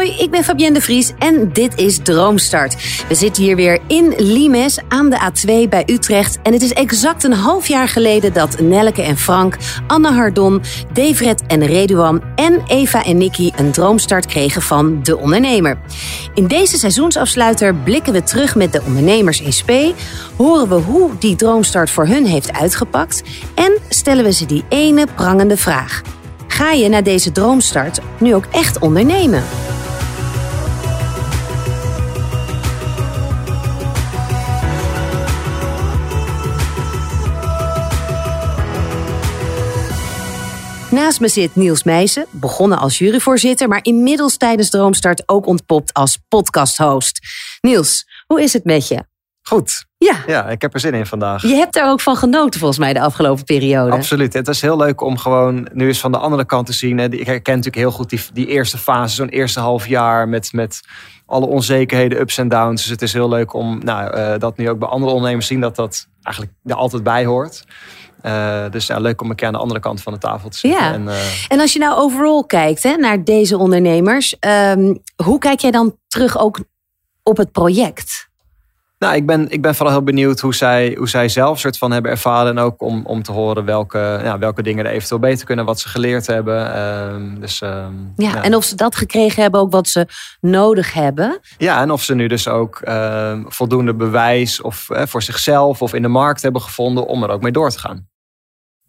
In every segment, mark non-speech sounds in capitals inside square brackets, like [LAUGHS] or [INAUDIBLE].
Hoi, ik ben Fabienne de Vries en dit is Droomstart. We zitten hier weer in Limes aan de A2 bij Utrecht. En het is exact een half jaar geleden dat Nelke en Frank, Anne Hardon, Devret en Reduan en Eva en Nicky een droomstart kregen van De Ondernemer. In deze seizoensafsluiter blikken we terug met de ondernemers in spe, horen we hoe die droomstart voor hun heeft uitgepakt en stellen we ze die ene prangende vraag. Ga je na deze droomstart nu ook echt ondernemen? Naast me zit Niels Meijsen, begonnen als juryvoorzitter, maar inmiddels tijdens Droomstart ook ontpopt als podcasthost. Niels, hoe is het met je? Goed. Ja, Ja, ik heb er zin in vandaag. je hebt er ook van genoten volgens mij de afgelopen periode. Absoluut. Het is heel leuk om gewoon nu eens van de andere kant te zien. Ik herken natuurlijk heel goed die, die eerste fase, zo'n eerste half jaar met, met alle onzekerheden, ups en downs. Dus het is heel leuk om nou, eh, dat nu ook bij andere ondernemers te zien dat dat eigenlijk er altijd bij hoort. Eh, dus ja, leuk om een keer aan de andere kant van de tafel te zitten. Ja. En, eh, En als je nou overal kijkt hè, naar deze ondernemers, ehm, hoe kijk jij dan terug ook op het project? Nou, ik ben, ik ben vooral heel benieuwd hoe zij, hoe zij zelf soort van hebben ervaren. En ook om, om te horen welke, ja, welke dingen er eventueel beter kunnen, wat ze geleerd hebben. Ehm, dus, ehm, Ja, en of ze dat gekregen hebben, ook wat ze nodig hebben. ja, en of ze nu dus ook voldoende bewijs of, eh, voor zichzelf of in de markt hebben gevonden om er ook mee door te gaan.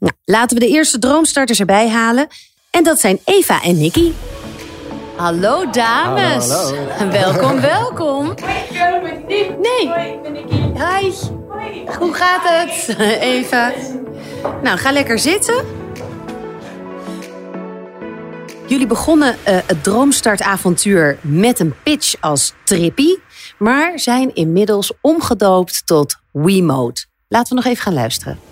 Nou, laten we de eerste droomstarters erbij halen. En dat zijn Eva en Nicky. Hallo dames. Hallo, Welkom, [LAUGHS] welkom. Nee. Hoi, ik ben Nicky. Hi. Hoi. Hoe gaat het, [LAUGHS] Eva? Nou, ga lekker zitten. Jullie begonnen eh, het Droomstartavontuur met een pitch als Trippy, maar zijn inmiddels omgedoopt tot WeMode. Laten we nog even gaan luisteren.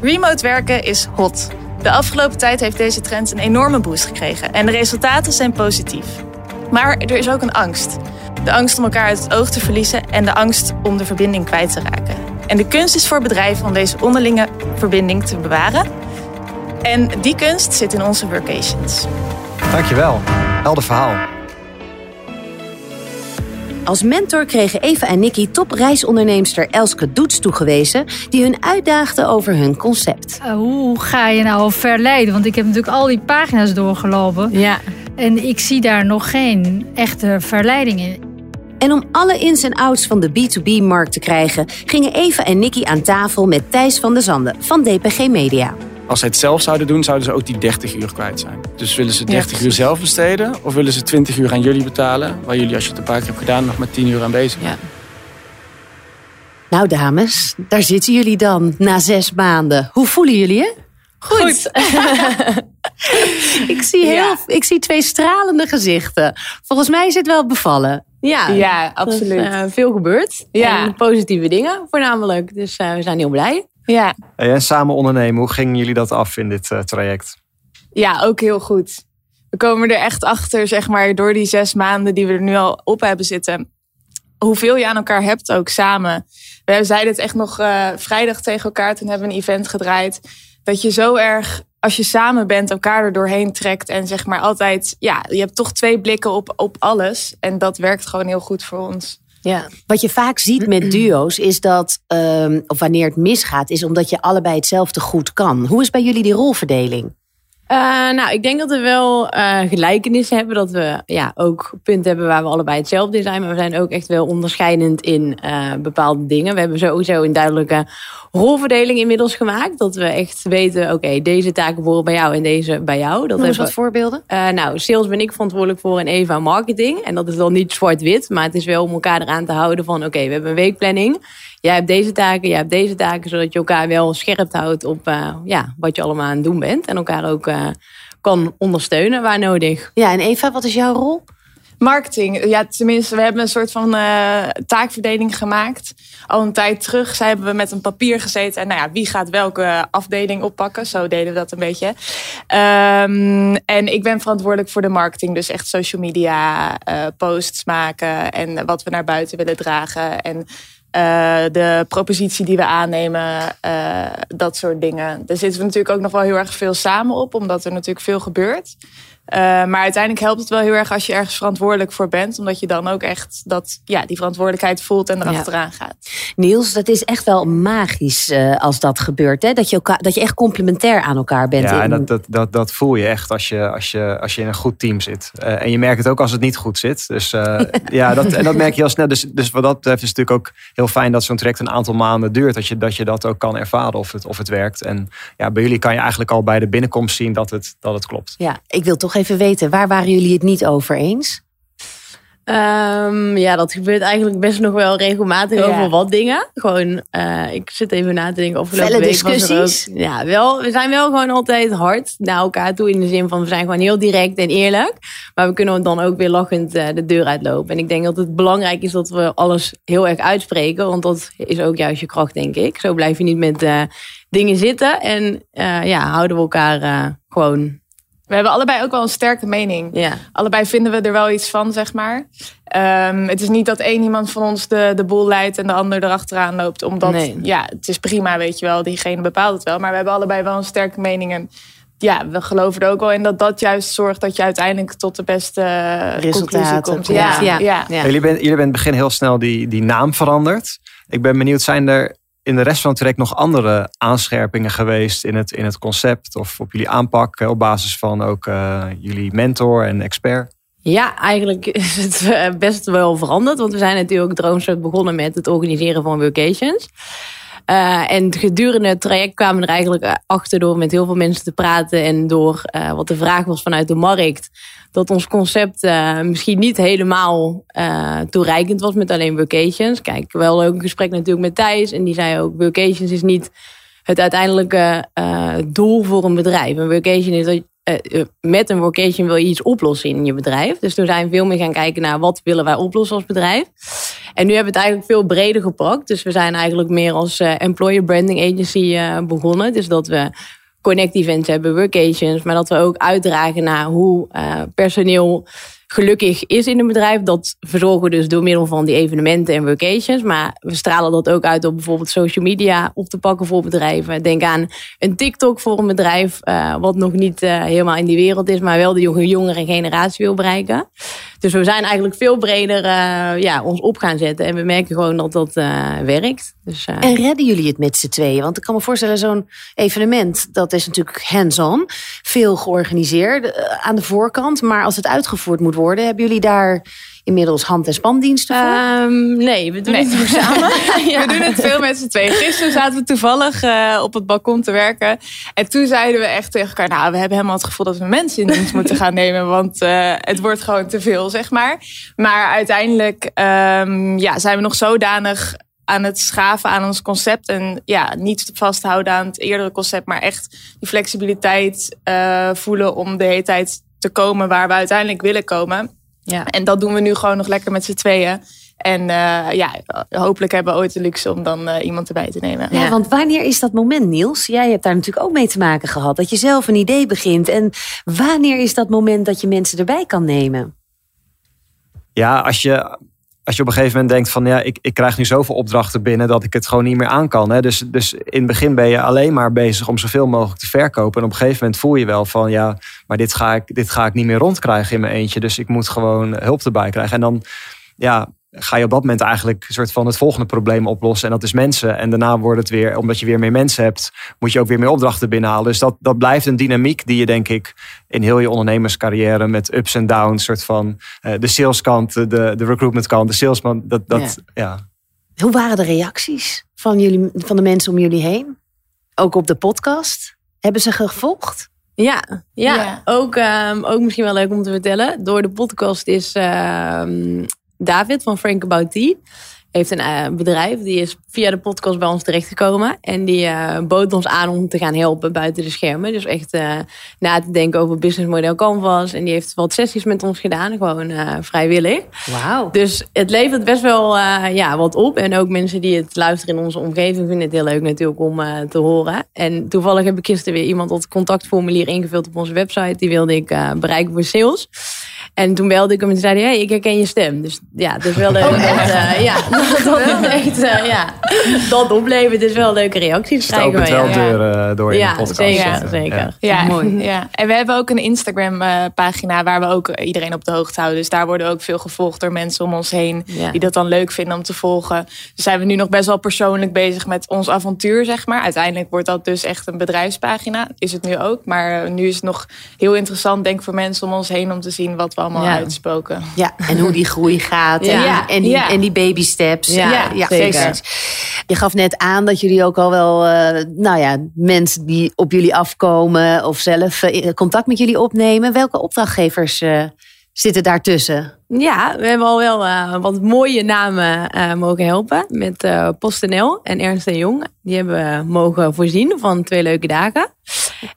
Remote werken is hot. De afgelopen tijd heeft deze trend een enorme boost gekregen en de resultaten zijn positief. Maar er is ook een angst. De angst om elkaar uit het oog te verliezen en de angst om de verbinding kwijt te raken. En de kunst is voor bedrijven om deze onderlinge verbinding te bewaren. En die kunst zit in onze workations. Dankjewel. Helder verhaal. Als mentor kregen Eva en Nicky topreisonderneemster Elske Doets toegewezen, die hun uitdaagde over hun concept. Uh, hoe ga je nou verleiden? Want ik heb natuurlijk al die pagina's doorgelopen. Ja. En ik zie daar nog geen echte verleiding in. En om alle ins en outs van de B2B-markt te krijgen, gingen Eva en Nicky aan tafel met Thijs van der Zanden van DPG Media. Als zij het zelf zouden doen, zouden ze ook die 30 uur kwijt zijn. Dus willen ze 30 uur zelf besteden of willen ze 20 uur aan jullie betalen, waar jullie als je het een paar keer hebt gedaan nog maar 10 uur aan bezig zijn? Nou dames, daar zitten jullie dan na zes maanden. Hoe voelen jullie je? Goed. [LAUGHS] Ik zie, heel, Ja. ik zie twee stralende gezichten. Volgens mij is het wel bevallen. Ja, Ja, is, absoluut. eh, veel gebeurd. Ja. En positieve dingen voornamelijk. Dus eh, we zijn heel blij. Ja. En samen ondernemen, hoe gingen jullie dat af in dit eh, traject? Ja, ook heel goed. We komen er echt achter, zeg maar, door die zes maanden die we er nu al op hebben zitten. Hoeveel je aan elkaar hebt ook samen. We zeiden het echt nog eh, vrijdag tegen elkaar. Toen hebben we een event gedraaid. Dat je zo erg, als je samen bent, elkaar er doorheen trekt. En zeg maar altijd, ja, je hebt toch twee blikken op, op alles. En dat werkt gewoon heel goed voor ons. Ja. Wat je vaak ziet met [CLEARS THROAT] duo's is dat, ehm, of wanneer het misgaat, is omdat je allebei hetzelfde goed kan. Hoe is bij jullie die rolverdeling? Eh, nou, ik denk dat we wel eh gelijkenissen hebben. Dat we ja, ook punten hebben waar we allebei hetzelfde in zijn. Maar we zijn ook echt wel onderscheidend in eh, bepaalde dingen. We hebben sowieso een duidelijke rolverdeling inmiddels gemaakt. Dat we echt weten, oké, deze taken horen bij jou en deze bij jou. Dat Noem eens wat voorbeelden. Nou, sales ben ik verantwoordelijk voor en Eva marketing. En dat is dan niet zwart-wit, maar het is wel om elkaar eraan te houden van... oké, we hebben een weekplanning. Jij hebt deze taken, jij hebt deze taken... zodat je elkaar wel scherp houdt op eh, ja, wat je allemaal aan het doen bent. En elkaar ook eh, kan ondersteunen waar nodig. Ja, en Eva, wat is jouw rol? Marketing, ja, tenminste, we hebben een soort van uh, taakverdeling gemaakt. Al een tijd terug zij hebben we met een papier gezeten. En nou ja, wie gaat welke afdeling oppakken? Zo deden we dat een beetje. Um, en ik ben verantwoordelijk voor de marketing. Dus echt social media, uh, posts maken en wat we naar buiten willen dragen. En uh, de propositie die we aannemen, uh, dat soort dingen. Daar zitten we natuurlijk ook nog wel heel erg veel samen op, omdat er natuurlijk veel gebeurt. Uh, maar uiteindelijk helpt het wel heel erg als je ergens verantwoordelijk voor bent. Omdat je dan ook echt dat, ja, die verantwoordelijkheid voelt en erachteraan ja. gaat. Niels, dat is echt wel magisch uh, als dat gebeurt. Hè? Dat, je elkaar, dat je echt complementair aan elkaar bent. Ja, en dat, dat, dat, dat voel je echt als je, als je, als je in een goed team zit. Uh, en je merkt het ook als het niet goed zit. Dus [LAUGHS] ja, dat, en dat merk je heel snel. Dus, dus wat dat betreft is het natuurlijk ook heel fijn dat zo'n traject een aantal maanden duurt. Dat je, dat je dat ook kan ervaren of het, of het werkt. En ja, bij jullie kan je eigenlijk al bij de binnenkomst zien dat het, dat het klopt. Ja, ik wil toch even weten, waar waren jullie het niet over eens? Um, ja, dat gebeurt eigenlijk best nog wel regelmatig ja. over wat dingen. Gewoon, uh, ik zit even na te denken. Afgelopen Felle week was er ook. Ja, wel, we zijn wel gewoon altijd hard naar elkaar toe. In de zin van, we zijn gewoon heel direct en eerlijk. Maar we kunnen dan ook weer lachend uh, de deur uitlopen. En ik denk dat het belangrijk is dat we alles heel erg uitspreken. Want dat is ook juist je kracht, denk ik. Zo blijf je niet met uh, dingen zitten. En ja, houden we elkaar gewoon we hebben allebei ook wel een sterke mening. Ja. Allebei vinden we er wel iets van, zeg maar. Um, het is niet dat één iemand van ons de, de boel leidt en de ander erachteraan loopt. Omdat, nee. ja, het is prima, weet je wel. Diegene bepaalt het wel. Maar we hebben allebei wel een sterke mening. En ja, we geloven er ook wel in dat dat juist zorgt dat je uiteindelijk tot de beste conclusie komt. Ja, ja. ja. ja. Jullie bent jullie bent het begin heel snel die, die naam veranderd. Ik ben benieuwd, zijn er in de rest van het traject nog andere aanscherpingen geweest in het, in het concept of op jullie aanpak op basis van ook uh, jullie mentor en expert? Ja, eigenlijk [LAUGHS] is het best wel veranderd. Want we zijn natuurlijk Droomstart begonnen met het organiseren van vacations. Uh, en gedurende het traject kwamen we er eigenlijk achter door met heel veel mensen te praten. En door wat de vraag was vanuit de markt. Dat ons concept uh, misschien niet helemaal toereikend was met alleen vacations. Kijk, wel ook een gesprek natuurlijk met Thijs. En die zei ook, vacations is niet het uiteindelijke doel voor een bedrijf. Een vacation is dat met een vocation wil je iets oplossen in je bedrijf. Dus toen zijn we veel meer gaan kijken naar wat willen wij oplossen als bedrijf. En nu hebben we het eigenlijk veel breder gepakt. Dus we zijn eigenlijk meer als employer branding agency begonnen. Dus dat we connect events hebben, workations. Maar dat we ook uitdragen naar hoe personeel gelukkig is in een bedrijf. Dat verzorgen we dus door middel van die evenementen en vacations. Maar we stralen dat ook uit op bijvoorbeeld social media op te pakken voor bedrijven. Denk aan een TikTok voor een bedrijf, uh, wat nog niet uh, helemaal in die wereld is, maar wel de jongere generatie wil bereiken. Dus we zijn eigenlijk veel breder uh, ja, ons op gaan zetten. En we merken gewoon dat dat werkt. Dus, en redden jullie het met z'n tweeën? Want ik kan me voorstellen, zo'n evenement, dat is natuurlijk hands-on. Veel georganiseerd aan de voorkant. Maar als het uitgevoerd moet worden, hebben jullie daar inmiddels hand- en spandiensten voor? Um, nee, we doen Nee. het nu samen. [LAUGHS] Ja. We doen het veel met z'n tweeën. Gisteren zaten we toevallig uh, op het balkon te werken. En toen zeiden we echt tegen elkaar... nou, we hebben helemaal het gevoel dat we mensen in dienst moeten gaan nemen. Want uh, het wordt gewoon te veel, zeg maar. Maar uiteindelijk um, ja, zijn we nog zodanig aan het schaven aan ons concept. En ja, niet vasthouden aan het eerdere concept... maar echt die flexibiliteit uh, voelen om de hele tijd te komen... waar we uiteindelijk willen komen. Ja. En dat doen we nu gewoon nog lekker met z'n tweeën. En uh, ja, hopelijk hebben we ooit de luxe om dan uh, iemand erbij te nemen. Ja, want wanneer is dat moment, Niels? Jij hebt daar natuurlijk ook mee te maken gehad. Dat je zelf een idee begint. En wanneer is dat moment dat je mensen erbij kan nemen? Ja, als je, als je op een gegeven moment denkt van ja, ik, ik krijg nu zoveel opdrachten binnen dat ik het gewoon niet meer aan kan. Hè? Dus, dus in het begin ben je alleen maar bezig om zoveel mogelijk te verkopen. En op een gegeven moment voel je wel van ja, maar dit ga ik, dit ga ik niet meer rondkrijgen in mijn eentje. Dus ik moet gewoon hulp erbij krijgen. En dan ja, ga je op dat moment eigenlijk een soort van het volgende probleem oplossen. En dat is mensen. En daarna wordt het weer, omdat je weer meer mensen hebt, moet je ook weer meer opdrachten binnenhalen. Dus dat, dat blijft een dynamiek die je denk ik in heel je ondernemerscarrière met ups en downs, soort van uh, de saleskant, de, de recruitmentkant, de salesman, dat, dat ja. ja. Hoe waren de reacties van, jullie, van de mensen om jullie heen? Ook op de podcast? Hebben ze gevolgd? Ja, ja. ja. Ook, um, ook misschien wel leuk om te vertellen. Door de podcast is um, David van Frank About Tea. heeft een eh, bedrijf. Die is via de podcast bij ons terechtgekomen. En die eh, bood ons aan om te gaan helpen buiten de schermen. Dus echt eh, na te denken over businessmodel Canvas. En die heeft wat sessies met ons gedaan. Gewoon vrijwillig. Wauw. Dus het levert best wel ja, wat op. En ook mensen die het luisteren in onze omgeving vinden het heel leuk natuurlijk om te horen. En toevallig heb ik gisteren weer iemand het contactformulier ingevuld op onze website. Die wilde ik bereiken voor sales. En toen belde ik hem en zei hij, hey, ik herken je stem. Dus ja, het is wel leuk. dat, eh, ja, [LAUGHS] dat echt, eh, ja, dat oplevert. Dus wel leuke reacties Het opent wel we. Ja, deuren door in ja de podcast. zeker, Ja. zeker. Ja, Mooi. Ja. En we hebben ook een Instagram-pagina waar we ook iedereen op de hoogte houden. Dus daar worden ook veel gevolgd door mensen om ons heen. Ja. Die dat dan leuk vinden om te volgen. Dus zijn we nu nog best wel persoonlijk bezig met ons avontuur, zeg maar. Uiteindelijk wordt dat dus echt een bedrijfspagina. Is het nu ook. Maar eh, nu is het nog heel interessant, denk ik, voor mensen om ons heen om te zien wat we allemaal Ja. uitspoken. Ja, en hoe die groei gaat. En, Ja. en, die, Ja. en die baby steps. Ja, zeker. Je gaf net aan dat jullie ook al wel, eh, nou ja, mensen die op jullie afkomen of zelf eh, contact met jullie opnemen. Welke opdrachtgevers eh, zitten daartussen? Ja, we hebben al wel eh, wat mooie namen eh, mogen helpen. Met eh PostNL en Ernst en Jong. Die hebben we mogen voorzien van twee leuke dagen.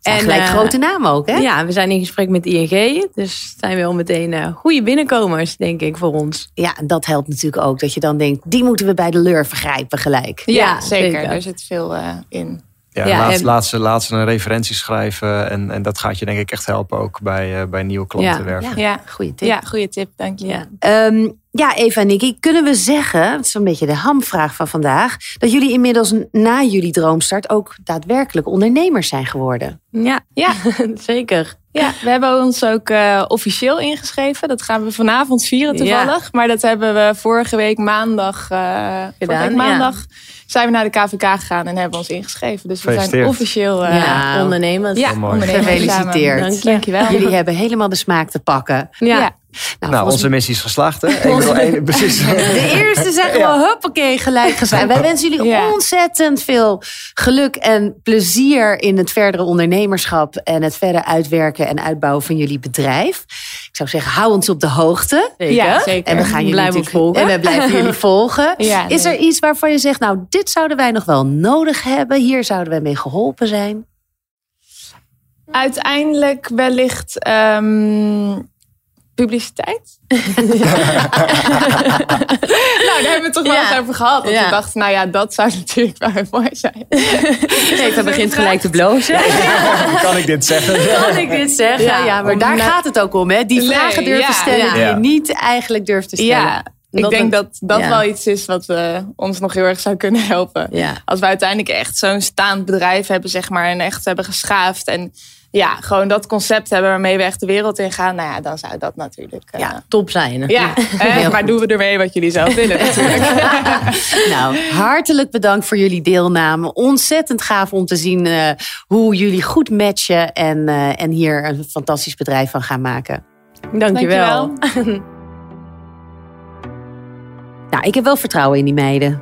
En gelijk eh, grote namen ook, hè? Ja, we zijn in gesprek met ING. Dus het zijn wel meteen eh, goede binnenkomers, denk ik, voor ons. Ja, en dat helpt natuurlijk ook. Dat je dan denkt, die moeten we bij de leur vergrijpen gelijk. Ja, Ja, zeker. zeker. Er zit veel eh, in. Ja, Ja, laat, en- laat, ze, laat ze een referentie schrijven. En, en dat gaat je denk ik echt helpen ook bij, eh, bij nieuwe klanten Ja. werven. Ja, Goeie tip. ja goede tip. Dank je. Ja. Ja, Eva en Nicky, kunnen we zeggen, het is een beetje de hamvraag van vandaag, dat jullie inmiddels na jullie droomstart ook daadwerkelijk ondernemers zijn geworden? Ja, Ja. [LAUGHS] zeker. Ja, we hebben ons ook eh, officieel ingeschreven. Dat gaan we vanavond vieren toevallig. Maar dat hebben we vorige week maandag, eh vorige week ja. maandag zijn we naar de KVK gegaan en hebben ons ingeschreven. Dus we zijn officieel eh, ja, ondernemers. ja, ondernemers Gefeliciteerd. Dank je wel. Jullie hebben helemaal de smaak te pakken. Ja. Ja. Nou, Nou, onze missie is geslaagd, hè? Precies. [LAUGHS] de eerste zeggen we huppakee gelijk gezegd. Wij wensen jullie Ja. ontzettend veel geluk en plezier in het verdere ondernemerschap en het verder uitwerken en uitbouwen van jullie bedrijf. Ik zou zeggen, hou ons op de hoogte. Zeker. Ja, zeker. En we gaan jullie Blijven natuurlijk- volgen. En we blijven jullie [LAUGHS] volgen. Ja, Is er iets waarvan je zegt, nou, dit zouden wij nog wel nodig hebben. Hier zouden wij mee geholpen zijn. Uiteindelijk wellicht ehm, publiciteit. [LAUGHS] [LAUGHS] nou, daar hebben we het toch wel Ja. eens over gehad. Dat Ja. we dachten, nou ja, dat zou [LAUGHS] natuurlijk wel heel mooi zijn. Eva begint gelijk te blozen. Kan ik dit zeggen? Kan ik dit zeggen? Ja, Ja, maar daar gaat het ook om. Hè? Die Nee, vragen durven ja, stellen ja. die je niet eigenlijk durft te stellen. Ja, ik Dat denk dat dat ja. wel iets is wat eh, ons nog heel erg zou kunnen helpen. Ja. Als we uiteindelijk echt zo'n staand bedrijf hebben, zeg maar, en echt hebben geschaafd. En ja, gewoon dat concept hebben waarmee we echt de wereld in gaan. Nou ja, dan zou dat natuurlijk. eh, Ja. Top zijn. ja, [LAUGHS] eh, maar doen we ermee wat jullie zelf willen [LAUGHS] natuurlijk. Nou, hartelijk bedankt voor jullie deelname. Ontzettend gaaf om te zien eh, hoe jullie goed matchen en, eh, en hier een fantastisch bedrijf van gaan maken. Dankjewel. Dankjewel. [LAUGHS] Nou, ik heb wel vertrouwen in die meiden.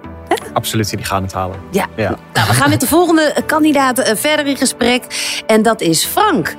Absoluut, die gaan het halen. Ja. Ja. Nou, we gaan met de volgende kandidaat eh, verder in gesprek. En dat is Frank.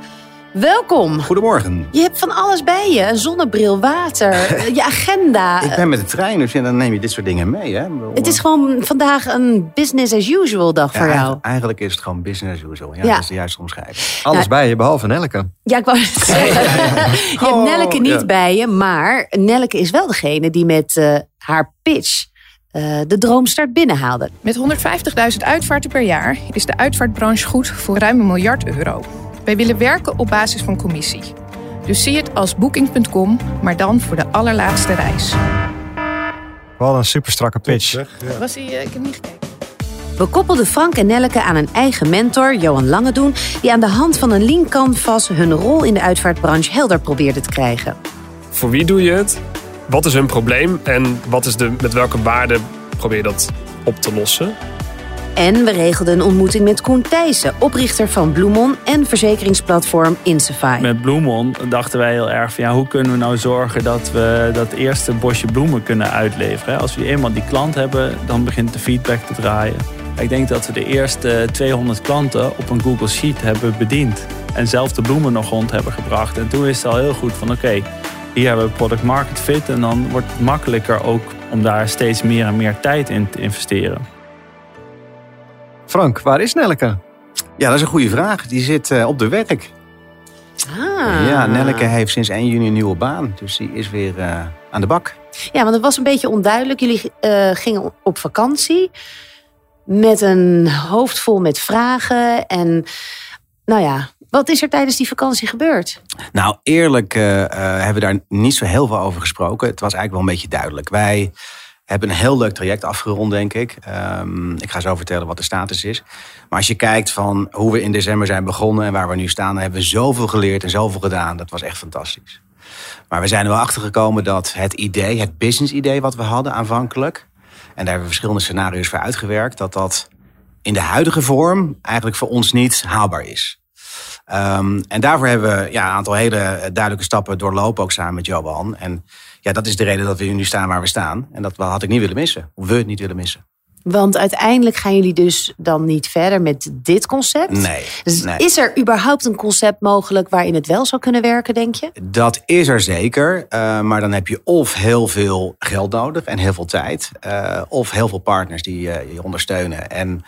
Welkom. Goedemorgen. Je hebt van alles bij je. Een zonnebril, water, [LAUGHS] eh, je agenda. Ik ben met de trein, dus ja, dan neem je dit soort dingen mee. Hè? Het is gewoon vandaag een business as usual dag Ja, voor jou. eigenlijk, eigenlijk is het gewoon business as usual. Ja, Ja. Dat is de juiste omschrijving. Alles Nou, bij je, behalve Nelke. Ja, ik wou het zeggen. [LAUGHS] Je hebt Oh, Nelleke niet ja. bij je, maar Nelleke is wel degene die met eh, haar pitch eh, de droomstart binnenhaalde. Met 150.000 uitvaarten per jaar is de uitvaartbranche goed voor ruim een miljard euro. Wij willen werken op basis van commissie. Dus zie het als booking.com, maar dan voor de allerlaatste reis. Wat een super strakke pitch. Was die, eh, ik heb niet gekeken. We koppelden Frank en Nelleke aan een eigen mentor, Johan Langedoen, die aan de hand van een lean canvas hun rol in de uitvaartbranche helder probeerde te krijgen. Voor wie doe je het? Wat is hun probleem? En wat is de, met welke waarde probeer je dat op te lossen? En we regelden een ontmoeting met Koen Thijssen, oprichter van Bloemon en verzekeringsplatform Insafai. Met Bloemon dachten wij heel erg van ja, hoe kunnen we nou zorgen dat we dat eerste bosje bloemen kunnen uitleveren. Als we eenmaal die klant hebben, dan begint de feedback te draaien. Ik denk dat we de eerste 200 klanten op een Google Sheet hebben bediend. En zelf de bloemen nog rond hebben gebracht. En toen is het al heel goed van oké, hier hebben we product market fit. En dan wordt het makkelijker ook om daar steeds meer en meer tijd in te investeren. Frank, waar is Nelleke? Ja, dat is een goede vraag. Die zit eh, op de werk. Ah. Ja, Nelleke heeft sinds 1 juni een nieuwe baan. Dus die is weer eh, aan de bak. Ja, want het was een beetje onduidelijk. Jullie eh, gingen op vakantie met een hoofd vol met vragen. En nou ja, wat is er tijdens die vakantie gebeurd? Nou, eerlijk eh, eh, hebben we daar niet zo heel veel over gesproken. Het was eigenlijk wel een beetje duidelijk. Wij hebben een heel leuk traject afgerond, denk ik. Ehm, ik ga zo vertellen wat de status is. Maar als je kijkt van hoe we in december zijn begonnen en waar we nu staan, dan hebben we zoveel geleerd en zoveel gedaan. Dat was echt fantastisch. Maar we zijn er wel achter gekomen dat het idee, het business idee wat we hadden aanvankelijk, en daar hebben we verschillende scenario's voor uitgewerkt, dat dat in de huidige vorm eigenlijk voor ons niet haalbaar is. Um, en daarvoor hebben we ja, een aantal hele duidelijke stappen doorlopen, ook samen met Johan. En ja, dat is de reden dat we nu staan waar we staan. En dat had ik niet willen missen. Of we het niet willen missen. Want uiteindelijk gaan jullie dus dan niet verder met dit concept. Nee. Dus nee. is er überhaupt een concept mogelijk waarin het wel zou kunnen werken, denk je? Dat is er zeker. Uh, maar dan heb je of heel veel geld nodig en heel veel tijd. Uh, of heel veel partners die uh, je ondersteunen. En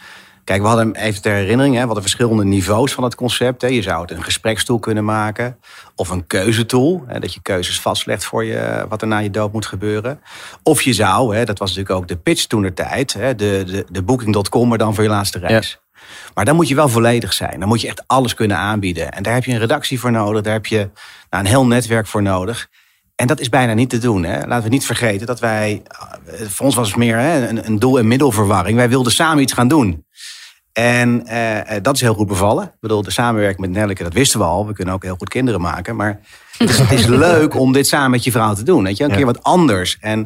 Kijk, we hadden even ter herinnering, hè, we hadden verschillende niveaus van het concept. Hè. Je zou het een gesprekstoel kunnen maken of een keuzetool. Hè, dat je keuzes vastlegt voor je, wat er na je dood moet gebeuren. Of je zou, hè, dat was natuurlijk ook de pitch toen de tijd, de, de, de booking.com, maar dan voor je laatste reis. Ja. Maar dan moet je wel volledig zijn. Dan moet je echt alles kunnen aanbieden. En daar heb je een redactie voor nodig. Daar heb je nou, een heel netwerk voor nodig. En dat is bijna niet te doen. Hè. Laten we niet vergeten dat wij... Voor ons was het meer hè, een, een doel- en middelverwarring. Wij wilden samen iets gaan doen. En uh, dat is heel goed bevallen. Ik bedoel, de samenwerking met Nelleke, dat wisten we al. We kunnen ook heel goed kinderen maken. Maar het is, het is [LAUGHS] leuk om dit samen met je vrouw te doen. Weet je? Een ja. keer wat anders. En,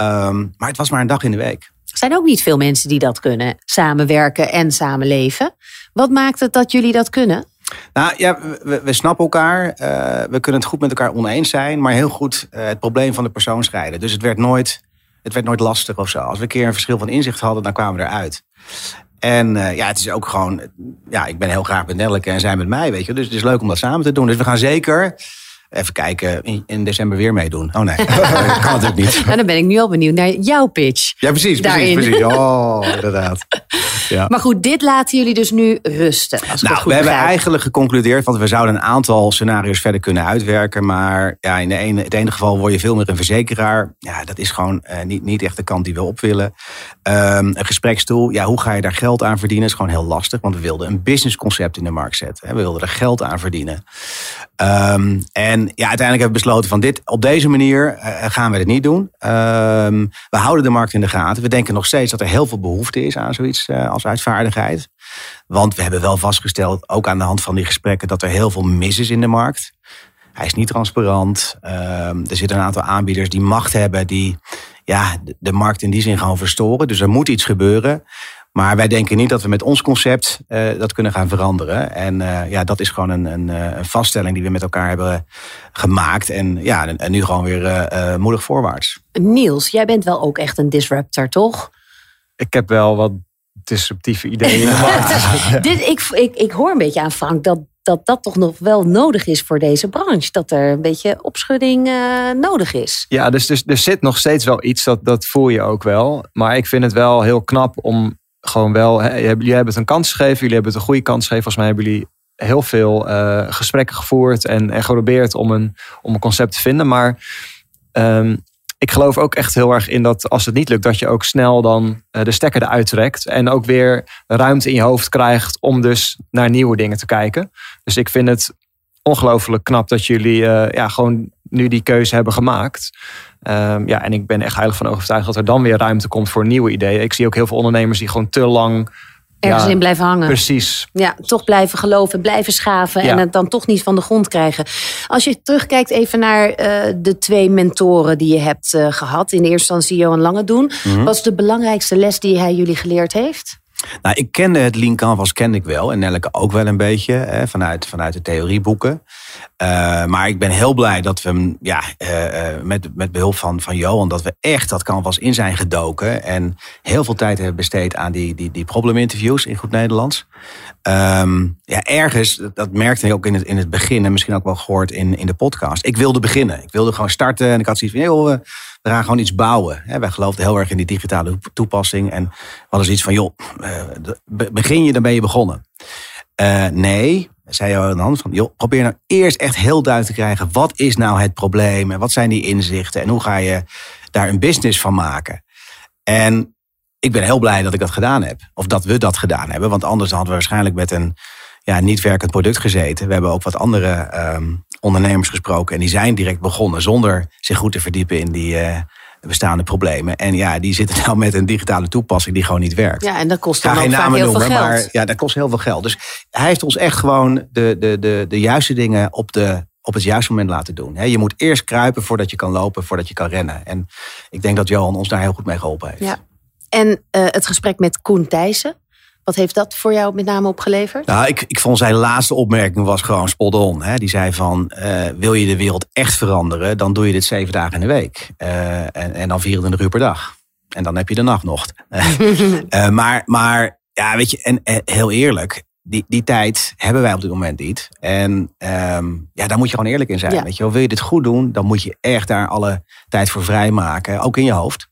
um, maar het was maar een dag in de week. Er zijn ook niet veel mensen die dat kunnen. Samenwerken en samenleven. Wat maakt het dat jullie dat kunnen? Nou ja, we, we snappen elkaar. Uh, we kunnen het goed met elkaar oneens zijn. Maar heel goed uh, het probleem van de persoon scheiden. Dus het werd nooit, het werd nooit lastig of zo. Als we een keer een verschil van inzicht hadden, dan kwamen we eruit. En uh, ja, het is ook gewoon. Ja, ik ben heel graag met Nelleke en zij met mij, weet je. Dus het is leuk om dat samen te doen. Dus we gaan zeker. Even kijken, in, in december weer meedoen. Oh nee, dat [LAUGHS] kan natuurlijk niet. Nou, dan ben ik nu al benieuwd naar jouw pitch. Ja, precies, daarin. precies, precies. [LAUGHS] Oh, inderdaad. Ja. Maar goed, dit laten jullie dus nu rusten. Als nou, we hebben eigenlijk geconcludeerd, want we zouden een aantal scenario's verder kunnen uitwerken. Maar ja, in de ene, het ene geval word je veel meer een verzekeraar. Ja, dat is gewoon uh, niet, niet echt de kant die we op willen. Um, een gespreksstoel, ja, hoe ga je daar geld aan verdienen? is gewoon heel lastig, want we wilden een businessconcept in de markt zetten. We wilden er geld aan verdienen. Um, en ja, uiteindelijk hebben we besloten van dit, op deze manier uh, gaan we het niet doen. Um, we houden de markt in de gaten. We denken nog steeds dat er heel veel behoefte is aan zoiets uh, als uitvaardigheid. Want we hebben wel vastgesteld, ook aan de hand van die gesprekken, dat er heel veel mis is in de markt. Hij is niet transparant. Um, er zitten een aantal aanbieders die macht hebben, die ja, de markt in die zin gaan verstoren. Dus er moet iets gebeuren. Maar wij denken niet dat we met ons concept uh, dat kunnen gaan veranderen. En uh, ja, dat is gewoon een, een, een, vaststelling die we met elkaar hebben gemaakt. En ja, en, en nu gewoon weer uh, moedig voorwaarts. Niels, jij bent wel ook echt een disruptor, toch? Ik heb wel wat disruptieve ideeën [LAUGHS] markt. Dit, ik, ik, ik hoor een beetje aan Frank dat, dat dat toch nog wel nodig is voor deze branche. Dat er een beetje opschudding uh, nodig is. Ja, dus, dus er zit nog steeds wel iets, dat, dat voel je ook wel. Maar ik vind het wel heel knap om gewoon wel... Hè, jullie hebben het een kans gegeven, jullie hebben het een goede kans gegeven. Volgens mij hebben jullie heel veel uh, gesprekken gevoerd en, en geprobeerd om een, om een concept te vinden. Maar um, ik geloof ook echt heel erg in dat als het niet lukt, dat je ook snel dan uh, de stekker eruit trekt. En ook weer ruimte in je hoofd krijgt om dus naar nieuwe dingen te kijken. Dus ik vind het ongelooflijk knap dat jullie uh, ja, gewoon nu die keuze hebben gemaakt. Um, ja, en ik ben echt heilig van overtuigd dat er dan weer ruimte komt voor nieuwe ideeën. Ik zie ook heel veel ondernemers die gewoon te lang ergens ja, in blijven hangen. Precies. Ja, toch blijven geloven, blijven schaven ja. en het dan toch niet van de grond krijgen. Als je terugkijkt even naar uh, de twee mentoren die je hebt uh, gehad. In eerste instantie Johan Lange doen. Mm -hmm. Wat is de belangrijkste les die hij jullie geleerd heeft? Nou, ik kende het Lean Canvas kende ik wel. En Nelleke ook wel een beetje. Hè, vanuit, vanuit de theorieboeken. Uh, maar ik ben heel blij dat we ja, uh, met, met behulp van, van Johan... dat we echt dat Canvas in zijn gedoken. En heel veel tijd hebben besteed aan die, die, die probleminterviews in goed Nederlands. Um, ja, ergens, dat, dat merkte ik ook in het, in het begin en misschien ook wel gehoord in, in de podcast. Ik wilde beginnen. Ik wilde gewoon starten en ik had zoiets van, joh, we, gaan gewoon iets bouwen. Hè, wij geloofden heel erg in die digitale toepassing en we hadden zoiets van, joh, eh, be- begin je, dan ben je begonnen. Eh, nee, zei je aan de van, joh, probeer nou eerst echt heel duidelijk te krijgen, wat is nou het probleem en wat zijn die inzichten en hoe ga je daar een business van maken. En ik ben heel blij dat ik dat gedaan heb. Of dat we dat gedaan hebben. Want anders hadden we waarschijnlijk met een ja, niet werkend product gezeten. We hebben ook wat andere ehm, ondernemers gesproken. En die zijn direct begonnen zonder zich goed te verdiepen in die eh, bestaande problemen. En ja, die zitten nou met een digitale toepassing die gewoon niet werkt. Ja, en dat kost dan ook geen namen heel noemen, veel geld. maar ja, dat kost heel veel geld. Dus hij heeft ons echt gewoon de, de, de, de juiste dingen op, de, op het juiste moment laten doen. Je moet eerst kruipen voordat je kan lopen, voordat je kan rennen. En ik denk dat Johan ons daar heel goed mee geholpen heeft. Ja. En eh, het gesprek met Koen Thijssen. Wat heeft dat voor jou met name opgeleverd? Nou, ik, ik vond zijn laatste opmerking was gewoon spot on. Hè. Die zei van, eh, wil je de wereld echt veranderen, dan doe je dit zeven dagen in de week. Eh, en, en dan 24 uur per dag. En dan heb je de nacht nog. [LAUGHS] Eh, maar, maar, ja, weet je, en heel eerlijk, die, die tijd hebben wij op dit moment niet. En ehm, ja, daar moet je gewoon eerlijk in zijn. Ja. Weet je wel, wil je dit goed doen, dan moet je echt daar alle tijd voor vrijmaken. Ook in je hoofd.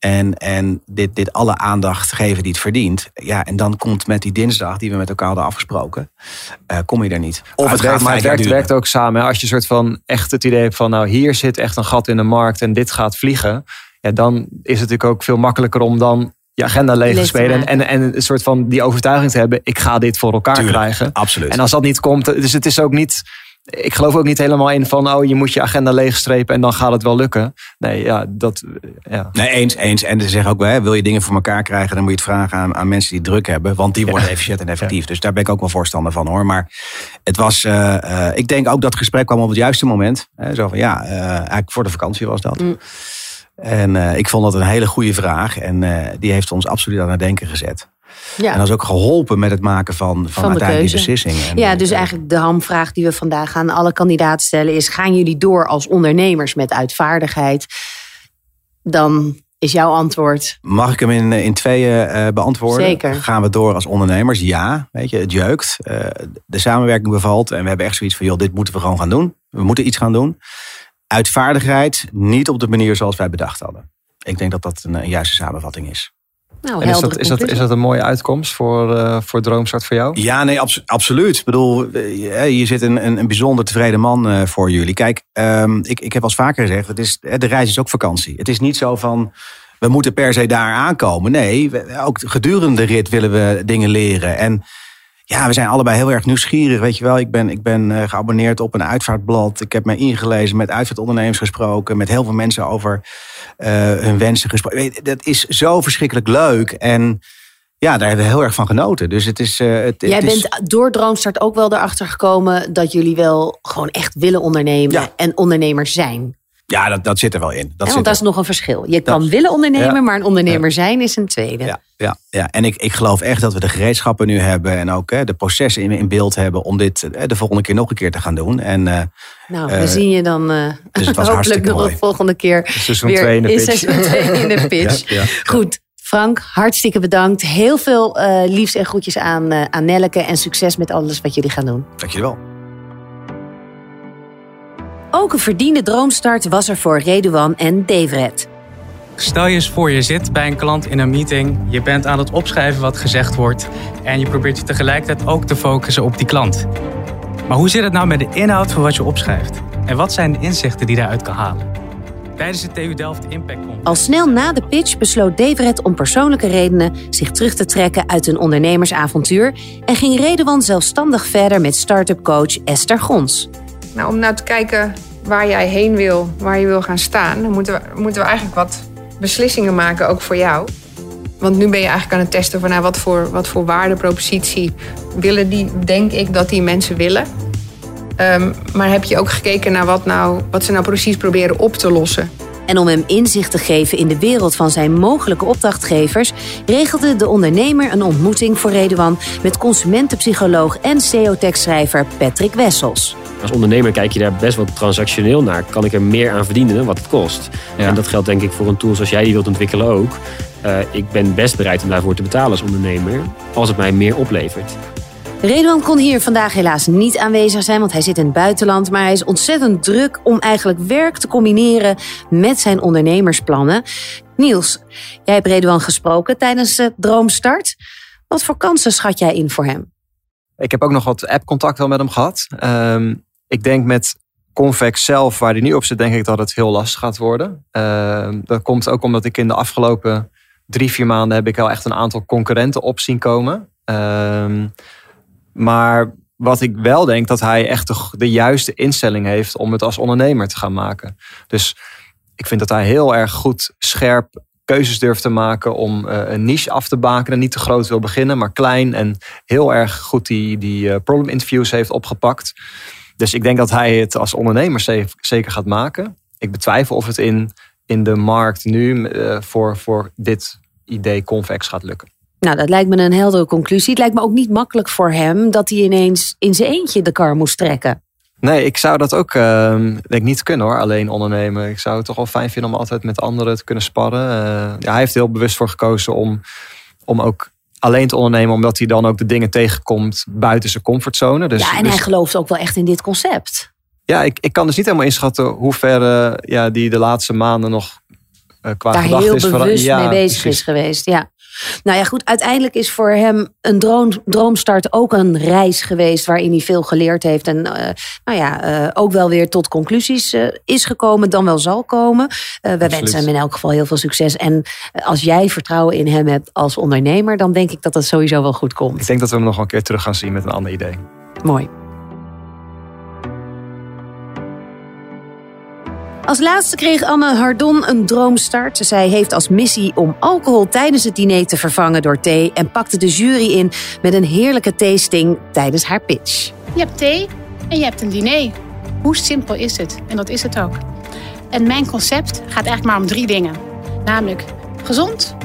En, en dit, dit alle aandacht geven die het verdient. Ja, en dan komt met die dinsdag die we met elkaar hadden afgesproken, eh, kom je er niet. Of het, het gaat werkt, maar het werkt, ook samen. hè. Als je soort van echt het idee hebt van, nou hier zit echt een gat in de markt en dit gaat vliegen. Ja, dan is het natuurlijk ook veel makkelijker om dan je agenda leeg te spelen. En, en, en een soort van die overtuiging te hebben, ik ga dit voor elkaar Tuurlijk, krijgen. Absoluut. En als dat niet komt, dus het is ook niet. Ik geloof ook niet helemaal in van, oh, je moet je agenda leegstrepen en dan gaat het wel lukken. Nee, ja, dat. Ja. Nee, eens, eens. En ze zeggen ook wel, hè, wil je dingen voor elkaar krijgen, dan moet je het vragen aan, aan mensen die druk hebben. Want die worden efficiënt en effectief. Dus daar ben ik ook wel voorstander van hoor. Maar het was, eh, eh, ik denk ook dat het gesprek kwam op het juiste moment. Hè, zo van ja, eh, eigenlijk voor de vakantie was dat. Mm. En eh, ik vond dat een hele goede vraag. En eh, die heeft ons absoluut aan het denken gezet. Ja. En dat is ook geholpen met het maken van, van, Van de uiteindelijk die keuze. beslissing. En, Ja, eh, dus eigenlijk de hamvraag die we vandaag aan alle kandidaten stellen is: gaan jullie door als ondernemers met uitvaardigheid? Dan is jouw antwoord Mag ik hem in, in tweeën eh, beantwoorden? Zeker. Gaan we door als ondernemers? Ja, weet je, het jeukt. Eh, de samenwerking bevalt. En we hebben echt zoiets van, joh, dit moeten we gewoon gaan doen. We moeten iets gaan doen. Uitvaardigheid, niet op de manier zoals wij bedacht hadden. Ik denk dat dat een, een juiste samenvatting is. Nou, En is dat, is, dat, is dat een mooie uitkomst voor, eh, voor Droomstart voor jou? Ja, nee, abso- absoluut. Ik bedoel, eh, hier zit een, een, een bijzonder tevreden man eh, voor jullie. Kijk, ehm, ik, ik heb al vaker gezegd, het is, eh, de reis is ook vakantie. Het is niet zo van, we moeten per se daar aankomen. Nee, we- ook gedurende de rit willen we dingen leren. En ja, we zijn allebei heel erg nieuwsgierig. Weet je wel, ik ben, ik ben eh, geabonneerd op een uitvaartblad. Ik heb me ingelezen, met uitvaartondernemers gesproken. Met heel veel mensen over eh, hun wensen gesproken. Dat is zo verschrikkelijk leuk. En ja, daar hebben we heel erg van genoten. Dus het is. eh, het, Jij het is, bent door Droomstart ook wel erachter gekomen dat jullie wel gewoon echt willen ondernemen Ja. en ondernemers zijn. Ja, dat, dat zit er wel in. Dat Hè, zit want dat er. is nog een verschil. Je kan willen ondernemen, Ja. maar een ondernemer zijn is een tweede. Ja, ja, ja. en ik, ik geloof echt dat we de gereedschappen nu hebben en ook hè, de processen in, in beeld hebben om dit eh, de volgende keer nog een keer te gaan doen. En eh, Nou, Eh, we zien je dan eh dus het was [LAUGHS] hopelijk hartstikke nog mooi. de volgende keer Seizoen weer 2 in de in pitch. seizoen 2 in de pitch. Ja, ja. Goed, Frank, hartstikke bedankt. Heel veel eh liefs en groetjes aan, eh aan Nelleke en succes met alles wat jullie gaan doen. dankjewel. Ook een verdiende droomstart was er voor Reduan en Devret. Stel je eens voor, je zit bij een klant in een meeting, je bent aan het opschrijven wat gezegd wordt en je probeert je tegelijkertijd ook te focussen op die klant. Maar hoe zit het nou met de inhoud van wat je opschrijft? En wat zijn de inzichten die daaruit kan halen? Tijdens de TU Delft Impact Conference Al snel na de pitch besloot Devret om persoonlijke redenen zich terug te trekken uit een ondernemersavontuur en ging Reduan zelfstandig verder met start-up coach Esther Gons. Nou, om nou te kijken waar jij heen wil, waar je wil gaan staan, dan moeten we, moeten we eigenlijk wat beslissingen maken, ook voor jou. Want nu ben je eigenlijk aan het testen van nou, wat, voor, wat voor waardepropositie willen die, denk ik dat die mensen willen. Ehm, maar heb je ook gekeken naar wat, nou, wat ze nou precies proberen op te lossen? En om hem inzicht te geven in de wereld van zijn mogelijke opdrachtgevers, regelde de ondernemer een ontmoeting voor Reduan met consumentenpsycholoog en SEO-tekstschrijver Patrick Wessels. Als ondernemer kijk je daar best wel transactioneel naar. Kan ik er meer aan verdienen dan wat het kost? Ja. En dat geldt denk ik voor een tool zoals jij die wilt ontwikkelen ook. Eh, ik ben best bereid om daarvoor te betalen als ondernemer, als het mij meer oplevert. Redouan kon hier vandaag helaas niet aanwezig zijn, want hij zit in het buitenland. Maar hij is ontzettend druk om eigenlijk werk te combineren met zijn ondernemersplannen. Niels, jij hebt Redouan gesproken tijdens de Droomstart. Wat voor kansen schat jij in voor hem? Ik heb ook nog wat app-contact wel met hem gehad. Ehm, ik denk met Convex zelf, waar hij nu op zit, denk ik dat het heel lastig gaat worden. Ehm, dat komt ook omdat ik in de afgelopen drie, vier maanden heb ik al echt een aantal concurrenten op zien komen. Ehm, maar wat ik wel denk, dat hij echt de, de juiste instelling heeft om het als ondernemer te gaan maken. Dus ik vind dat hij heel erg goed, scherp keuzes durft te maken om eh, een niche af te bakenen. Niet te groot wil beginnen, maar klein. En heel erg goed die, die eh, problem interviews heeft opgepakt. Dus ik denk dat hij het als ondernemer zeker gaat maken. Ik betwijfel of het in, in de markt nu eh, voor, voor dit idee Convex gaat lukken. Nou, dat lijkt me een heldere conclusie. Het lijkt me ook niet makkelijk voor hem dat hij ineens in zijn eentje de kar moest trekken. Nee, ik zou dat ook uh, denk niet kunnen hoor, alleen ondernemen. Ik zou het toch wel fijn vinden om altijd met anderen te kunnen sparren. Uh, ja, hij heeft heel bewust voor gekozen om, om ook alleen te ondernemen, omdat hij dan ook de dingen tegenkomt buiten zijn comfortzone. Dus, ja, en dus, hij gelooft ook wel echt in dit concept. Ja, ik, ik kan dus niet helemaal inschatten hoe ver uh, ja, die de laatste maanden nog uh, qua Daar heel is. bewust ja, mee bezig precies. is geweest. Ja. Nou ja, goed. Uiteindelijk is voor hem een droom, droomstart ook een reis geweest waarin hij veel geleerd heeft. En uh, nou ja, uh, ook wel weer tot conclusies uh, is gekomen, dan wel zal komen. we wensen hem in elk geval heel veel succes. En als jij vertrouwen in hem hebt als ondernemer, dan denk ik dat dat sowieso wel goed komt. Ik denk dat we hem nog een keer terug gaan zien met een ander idee. Mooi. Als laatste kreeg Anne Hardon een droomstart. Zij heeft als missie om alcohol tijdens het diner te vervangen door thee en pakte de jury in met een heerlijke tasting tijdens haar pitch. Je hebt thee en je hebt een diner. Hoe simpel is het? En dat is het ook. En mijn concept gaat eigenlijk maar om drie dingen. Namelijk gezond,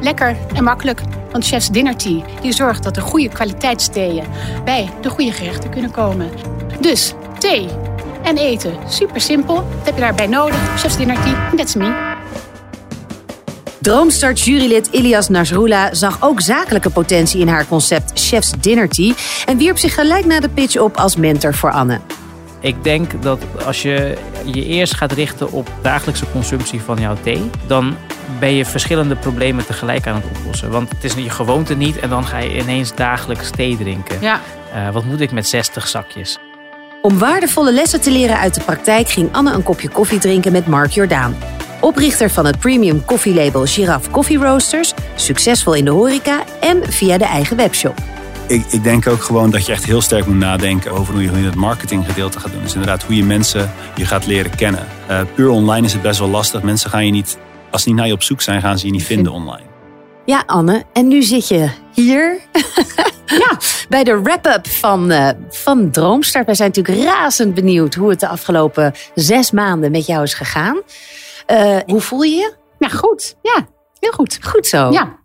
lekker en makkelijk. Want Chef's Dinner Tea die zorgt dat de goede kwaliteitstheeën bij de goede gerechten kunnen komen. Dus thee en eten. Super simpel. Wat heb je daarbij nodig? Chef's Dinner Tea. That's me. Droomstart jurylid Ilias Nasrullah zag ook zakelijke potentie in haar concept Chef's Dinner Tea en wierp zich gelijk na de pitch op als mentor voor Anne. Ik denk dat als je je eerst gaat richten op dagelijkse consumptie van jouw thee, dan ben je verschillende problemen tegelijk aan het oplossen. Want het is je gewoonte niet en dan ga je ineens dagelijks thee drinken. Ja. Uh, wat moet ik met 60 zakjes? Om waardevolle lessen te leren uit de praktijk ging Anne een kopje koffie drinken met Mark Jordaan. Oprichter van het premium koffielabel Giraffe Coffee Roasters, succesvol in de horeca en via de eigen webshop. Ik, ik, denk ook gewoon dat je echt heel sterk moet nadenken over hoe je het marketinggedeelte gaat doen. Dus inderdaad hoe je mensen je gaat leren kennen. Uh, puur online is het best wel lastig. Mensen gaan je niet, als ze niet naar je op zoek zijn, gaan ze je niet vinden online. Ja, Anne, en nu zit je hier [LAUGHS] ja. bij de wrap-up van, uh, van Droomstart. Wij zijn natuurlijk razend benieuwd hoe het de afgelopen zes maanden met jou is gegaan. Uh, hoe voel je je? Ja, goed. Ja, heel goed. Goed zo. Ja.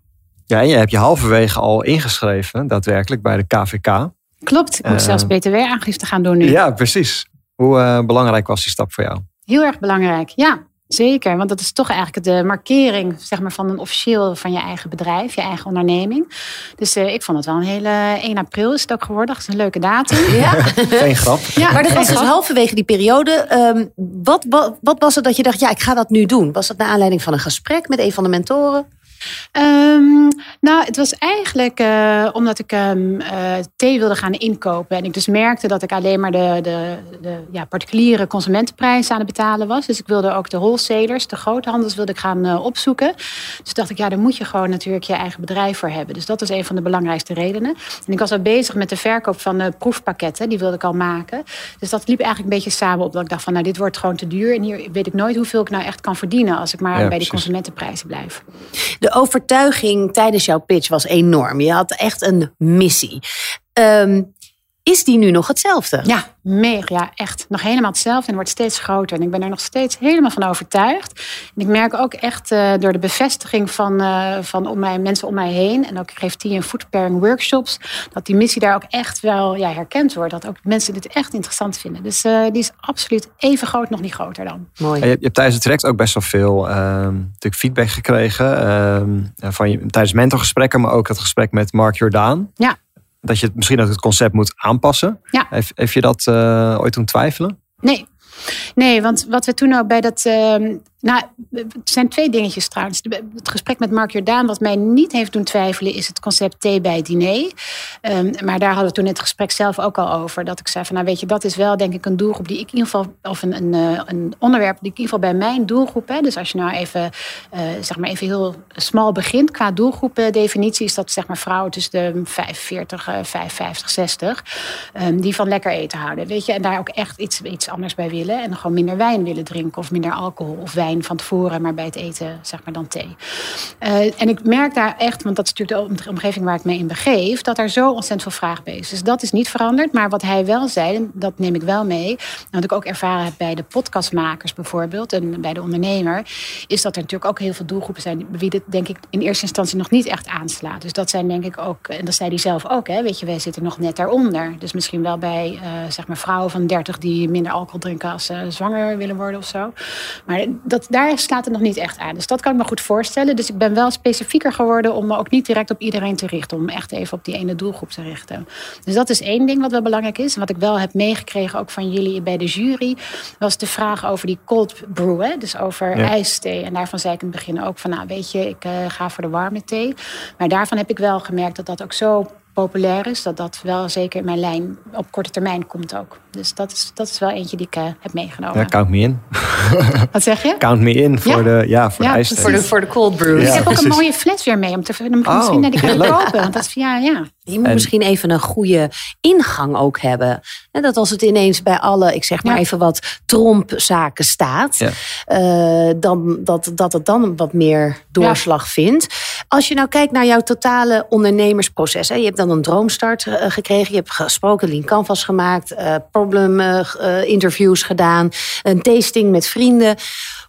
Ja, en je hebt je halverwege al ingeschreven, daadwerkelijk, bij de KVK. Klopt, ik moet uh, zelfs btw-aangifte gaan doen nu. Ja, precies. Hoe uh, belangrijk was die stap voor jou? Heel erg belangrijk, ja. Zeker, want dat is toch eigenlijk de markering zeg maar, van een officieel van je eigen bedrijf, je eigen onderneming. Dus uh, ik vond het wel een hele 1 april is het ook geworden. Dat is een leuke datum. Ja. Geen grap. Ja, maar dat was dus halverwege die periode. Um, wat, wat, wat was het dat je dacht, ja, ik ga dat nu doen? Was dat naar aanleiding van een gesprek met een van de mentoren? Um, nou, het was eigenlijk uh, omdat ik um, uh, thee wilde gaan inkopen. En ik dus merkte dat ik alleen maar de, de, de ja, particuliere consumentenprijzen aan het betalen was. Dus ik wilde ook de wholesalers, de groothandels, wilde ik gaan uh, opzoeken. Dus dacht ik, ja, daar moet je gewoon natuurlijk je eigen bedrijf voor hebben. Dus dat was een van de belangrijkste redenen. En ik was al bezig met de verkoop van de proefpakketten. Die wilde ik al maken. Dus dat liep eigenlijk een beetje samen op. Dat ik dacht van, nou, dit wordt gewoon te duur. En hier weet ik nooit hoeveel ik nou echt kan verdienen als ik maar ja, bij precies. die consumentenprijzen blijf. De overtuiging tijdens jouw pitch was enorm. Je had echt een missie. Um, is die nu nog hetzelfde? Ja, mega. Ja, echt. Nog helemaal hetzelfde en wordt steeds groter. En ik ben er nog steeds helemaal van overtuigd. En ik merk ook echt uh, door de bevestiging van, uh, van om mij, mensen om mij heen. En ook ik geef die en food pairing workshops. Dat die missie daar ook echt wel ja, herkend wordt. Dat ook mensen dit echt interessant vinden. Dus uh, die is absoluut even groot, nog niet groter dan. Mooi. Je, je hebt tijdens het traject ook best wel veel natuurlijk feedback gekregen. van je, tijdens mentorgesprekken, maar ook het gesprek met Mark Jordaan. Ja. Dat je het, misschien ook het concept moet aanpassen. Ja. Heeft, heeft je dat eh, ooit doen twijfelen? Nee. Nee, want wat we toen ook bij dat. ehm, nou, het zijn twee dingetjes trouwens. Het gesprek met Mark Jordaan, wat mij niet heeft doen twijfelen, is het concept thee bij het diner. Ehm, maar daar hadden we toen in het gesprek zelf ook al over. Dat ik zei van, nou weet je, dat is wel denk ik een doelgroep die ik in ieder geval, of een, een, eh, een onderwerp die ik in ieder geval bij mijn doelgroep, hè, dus als je nou even, eh, zeg maar even heel smal begint qua doelgroepdefinitie, is dat zeg maar vrouwen tussen de 45, eh, 55, 60, ehm, die van lekker eten houden. Weet je, en daar ook echt iets, iets anders bij willen. En gewoon minder wijn willen drinken of minder alcohol of wijn van tevoren, maar bij het eten zeg maar dan thee. Eh, en ik merk daar echt, want dat is natuurlijk de omgeving waar ik me in begeef, dat er zo ontzettend veel vraag bij is. Dus dat is niet veranderd. Maar wat hij wel zei, en dat neem ik wel mee, wat ik ook ervaren heb bij de podcastmakers bijvoorbeeld en bij de ondernemer, is dat er natuurlijk ook heel veel doelgroepen zijn wie dit denk ik in eerste instantie nog niet echt aanslaat. Dus dat zijn denk ik ook, en dat zei hij zelf ook, hè, weet je, wij zitten nog net daaronder. Dus misschien wel bij eh, zeg maar vrouwen van 30 die minder alcohol drinken als ze zwanger willen worden of zo. Maar dat, daar slaat het nog niet echt aan. Dus dat kan ik me goed voorstellen. Dus ik ben wel specifieker geworden om me ook niet direct op iedereen te richten. Om echt even op die ene doelgroep te richten. Dus dat is één ding wat wel belangrijk is. En wat ik wel heb meegekregen, ook van jullie bij de jury, was de vraag over die cold brew. Hè? Dus over Ja. ijsthee. En daarvan zei ik in het begin ook van, nou weet je, ik eh, ga voor de warme thee. Maar daarvan heb ik wel gemerkt dat dat ook zo populair is, dat dat wel zeker in mijn lijn op korte termijn komt ook. Dus dat is, dat is wel eentje die ik eh, heb meegenomen. Ja, count me in. [LAUGHS] Wat zeg je? Count me in voor Ja. de, ja, voor Ja, de. Voor de- voor de cold brew. ik Ja, heb ook een mooie fles weer mee om te dan ik Oh, misschien naar die gaan kopen. Want dat is ja, ja. Je moet En- misschien even een goede ingang ook hebben. En dat als het ineens bij alle, ik zeg maar even wat, trompzaken staat, Ja. eh, dan, dat, dat het dan wat meer doorslag vindt. Als je nou kijkt naar jouw totale ondernemersproces. Hè, je hebt dan een droomstart eh, gekregen, je hebt gesproken, lean canvas gemaakt, eh, problem eh, interviews gedaan, een tasting met vrienden.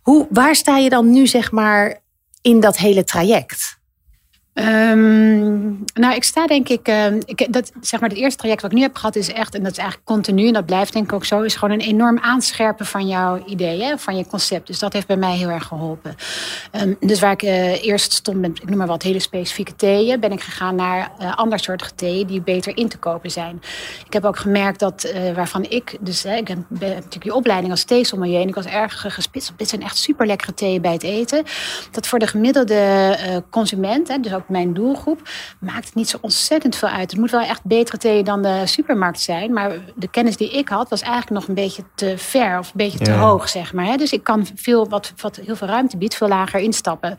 Hoe, waar sta je dan nu zeg maar in dat hele traject? Ehm, nou, ik sta denk ik, ehm, ik, dat, zeg maar, het eerste traject wat ik nu heb gehad is echt, en dat is eigenlijk continu, en dat blijft denk ik ook zo, is gewoon een enorm aanscherpen van jouw ideeën, van je concept. Dus dat heeft bij mij heel erg geholpen. Ehm, dus waar ik eh, eerst stond met, ik noem maar wat, hele specifieke theeën, ben ik gegaan naar eh ander soort theeën die beter in te kopen zijn. Ik heb ook gemerkt dat, eh, waarvan ik, dus ik ben, natuurlijk die opleiding als theesommelier en ik was erg gespitst op, dit zijn echt super lekkere theeën bij het eten. Dat voor de gemiddelde consument, hè, dus ook mijn doelgroep, maakt het niet zo ontzettend veel uit. Het moet wel echt betere thee dan de supermarkt zijn. Maar de kennis die ik had, was eigenlijk nog een beetje te ver of een beetje te Ja. hoog, zeg maar. Dus ik kan veel, wat, wat heel veel ruimte biedt, veel lager instappen.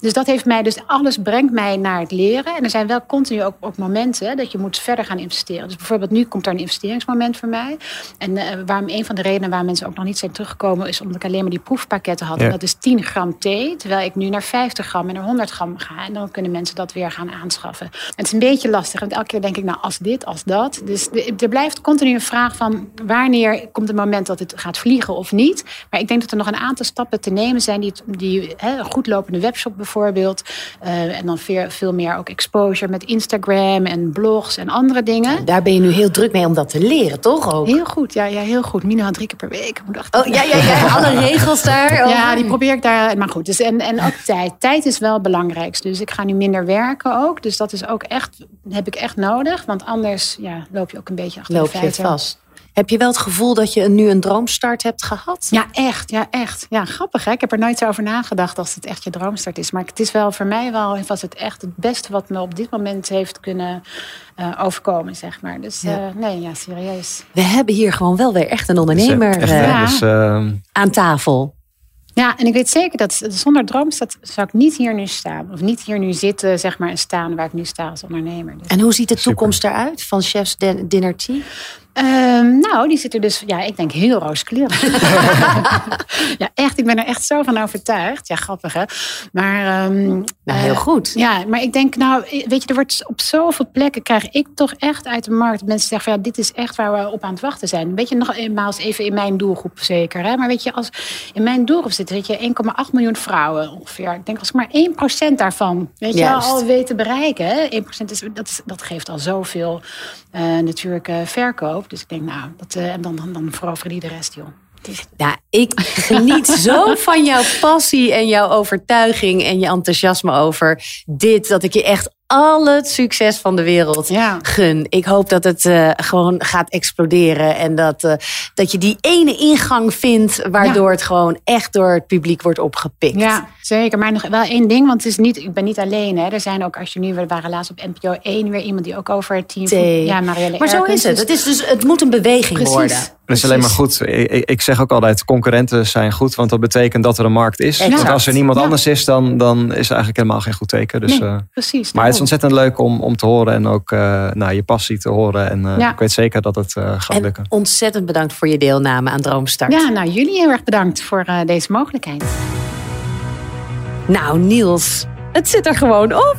Dus dat heeft mij, dus alles brengt mij naar het leren. En er zijn wel continu ook, ook momenten dat je moet verder gaan investeren. Dus bijvoorbeeld nu komt er een investeringsmoment voor mij. En eh, waarom een van de redenen waar mensen ook nog niet zijn teruggekomen, is omdat ik alleen maar die proefpakketten had. Ja. En dat is 10 gram thee, terwijl ik nu naar 50 gram en naar 100 gram ga. En dan kunnen mensen dat weer gaan aanschaffen. En het is een beetje lastig, want elke keer denk ik, nou, als dit, als dat. Dus de- er blijft continu een vraag van wanneer komt het moment dat het gaat vliegen of niet. Maar ik denk dat er nog een aantal stappen te nemen zijn, die, die hè, goed lopende webshop bijvoorbeeld. eh, en dan veel, veel meer ook exposure met Instagram en blogs en andere dingen. Daar ben je nu heel druk mee om dat te leren, toch ook? Heel goed, ja, ja heel goed. Minimaal drie keer per week. Oh, ja, ja, ja, alle regels daar. [LAUGHS] Ja, die probeer ik daar. Maar goed, dus en, en ook tijd. Tijd is wel het belangrijkste. Dus ik ga nu minder werken ook. Dus dat is ook echt, heb ik echt nodig. Want anders ja, loop je ook een beetje achter Loop de je feiten. vast. Heb je wel het gevoel dat je nu een droomstart hebt gehad? Ja, echt. Ja, echt. Ja, grappig hè. Ik heb er nooit zo over nagedacht als het echt je droomstart is. Maar het is wel voor mij wel, was het echt het beste wat me op dit moment heeft kunnen eh, overkomen, zeg maar. Dus Ja. eh, nee, ja, serieus. We hebben hier gewoon wel weer echt een ondernemer Echt, hè? eh, Dus, ehm, aan tafel. Ja, en ik weet zeker dat zonder droomstad zou ik niet hier nu staan. Of niet hier nu zitten, zeg maar, en staan waar ik nu sta als ondernemer. Dus- En hoe ziet de toekomst eruit van Chef's Din- Dinner Tea? Ehm, nou, die zit er dus, ja, ik denk heel rooskleurig. [LAUGHS] ja, echt, ik ben er echt zo van overtuigd. Ja, grappig hè. Maar, Nou, heel goed. Ja, maar ik denk, nou, weet je, er wordt op zoveel plekken krijg ik toch echt uit de markt. Mensen zeggen van ja, dit is echt waar we op aan het wachten zijn. Weet je, nog eenmaal even in mijn doelgroep zeker. Hè? Maar weet je, als in mijn doelgroep zit, weet je, 1,8 miljoen vrouwen ongeveer. Ik denk als ik maar 1% daarvan, weet je, Juist. al weet te bereiken. Hè? 1% is, dat, is, dat geeft al zoveel eh, natuurlijk verkoop. Dus ik denk, nou, dat, eh, en dan, dan, dan veroveren die de rest, joh. Is- Ja, ik geniet [LAUGHS] zo van jouw passie en jouw overtuiging en je enthousiasme over dit. Dat ik je echt al het succes van de wereld gun. Ik hoop dat het eh, gewoon gaat exploderen. En dat, eh, dat je die ene ingang vindt. Waardoor het gewoon echt door het publiek wordt opgepikt. Ja, zeker. Maar nog wel één ding. Want het is niet, ik ben niet alleen. Hè. Er zijn ook, als je nu, we waren laatst op NPO 1 weer iemand die ook over het team. Thee. Ja, Marielle Maar zo is het. Het, is dus, het moet een beweging Precies. worden. Dat is alleen maar goed. Ik, zeg ook altijd, concurrenten zijn goed, want dat betekent dat er een markt is. Exact. Want als er niemand Ja. anders is, dan, dan is er eigenlijk helemaal geen goed teken. Dus, Nee, eh, precies. maar het is ontzettend leuk om, om te horen en ook eh, nou, je passie te horen. En eh, Ja. ik weet zeker dat het eh, gaat En lukken. ontzettend bedankt voor je deelname aan Droomstart. Ja, nou jullie heel erg bedankt voor eh, deze mogelijkheid. Nou, Niels, het zit er gewoon op.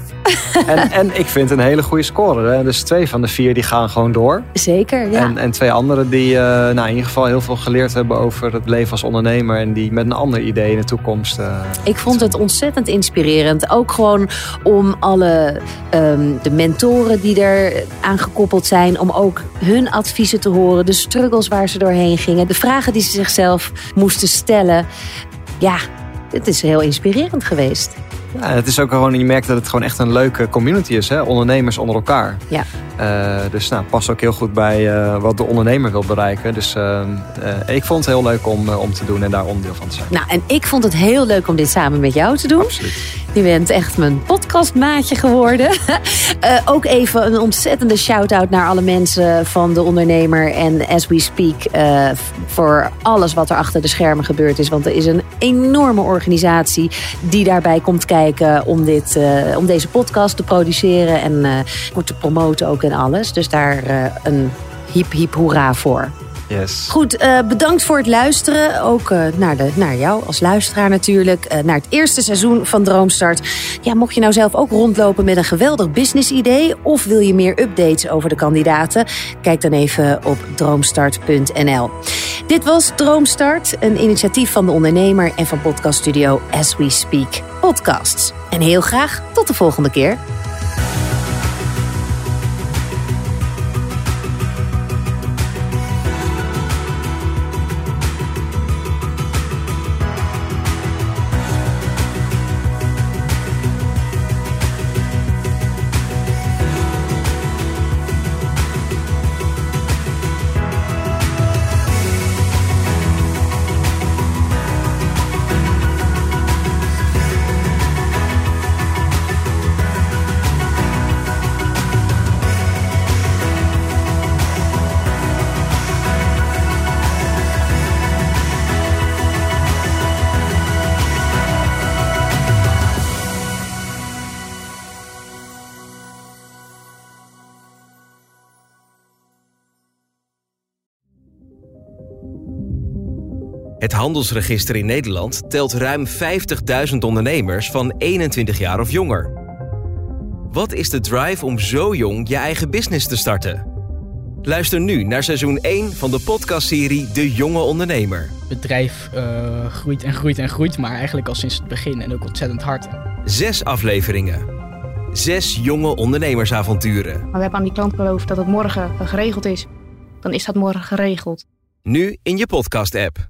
En, [LAUGHS] en ik vind een hele goede score. Hè? Dus twee van de vier die gaan gewoon door. Zeker, ja. En, en twee anderen die eh, nou, in ieder geval heel veel geleerd hebben over het leven als ondernemer. En die met een ander idee in de toekomst. eh, Ik vond het ontzettend inspirerend. Ook gewoon om alle ehm, de mentoren die er aan gekoppeld zijn, om ook hun adviezen te horen, de struggles waar ze doorheen gingen, de vragen die ze zichzelf moesten stellen. Ja, het is heel inspirerend geweest. Ja, het is ook gewoon, je merkt dat het gewoon echt een leuke community is. Hè? Ondernemers onder elkaar. Ja. Eh, dus nou, past ook heel goed bij eh, wat de ondernemer wil bereiken. Dus eh, ik vond het heel leuk om, om te doen en daar onderdeel van te zijn. Nou, en ik vond het heel leuk om dit samen met jou te doen. Absoluut. Je bent echt mijn podcastmaatje geworden. [LAUGHS] Eh, ook even een ontzettende shout-out naar alle mensen van de ondernemer en As We Speak. eh, voor alles wat er achter de schermen gebeurd is. Want er is een enorme organisatie die daarbij komt kijken om, dit, eh, om deze podcast te produceren en te promoten ook en alles. Dus daar een hiep hiep hoera voor. Yes. Goed, eh, bedankt voor het luisteren. Ook eh, naar, de, naar jou als luisteraar natuurlijk. eh, naar het eerste seizoen van Droomstart. Ja, mocht je nou zelf ook rondlopen met een geweldig business idee... of wil je meer updates over de kandidaten... kijk dan even op droomstart.nl. Dit was Droomstart, een initiatief van de ondernemer... en van podcaststudio As We Speak Podcasts. En heel graag tot de volgende keer. Het handelsregister in Nederland telt ruim 50.000 ondernemers van 21 jaar of jonger. Wat is de drive om zo jong je eigen business te starten? Luister nu naar seizoen 1 van de podcastserie De Jonge Ondernemer. bedrijf eh, groeit en groeit en groeit, maar eigenlijk al sinds het begin en ook ontzettend hard. Zes afleveringen. Zes jonge ondernemersavonturen. Maar we hebben aan die klant beloofd dat het morgen geregeld is. Dan is dat morgen geregeld. Nu in je podcast-app.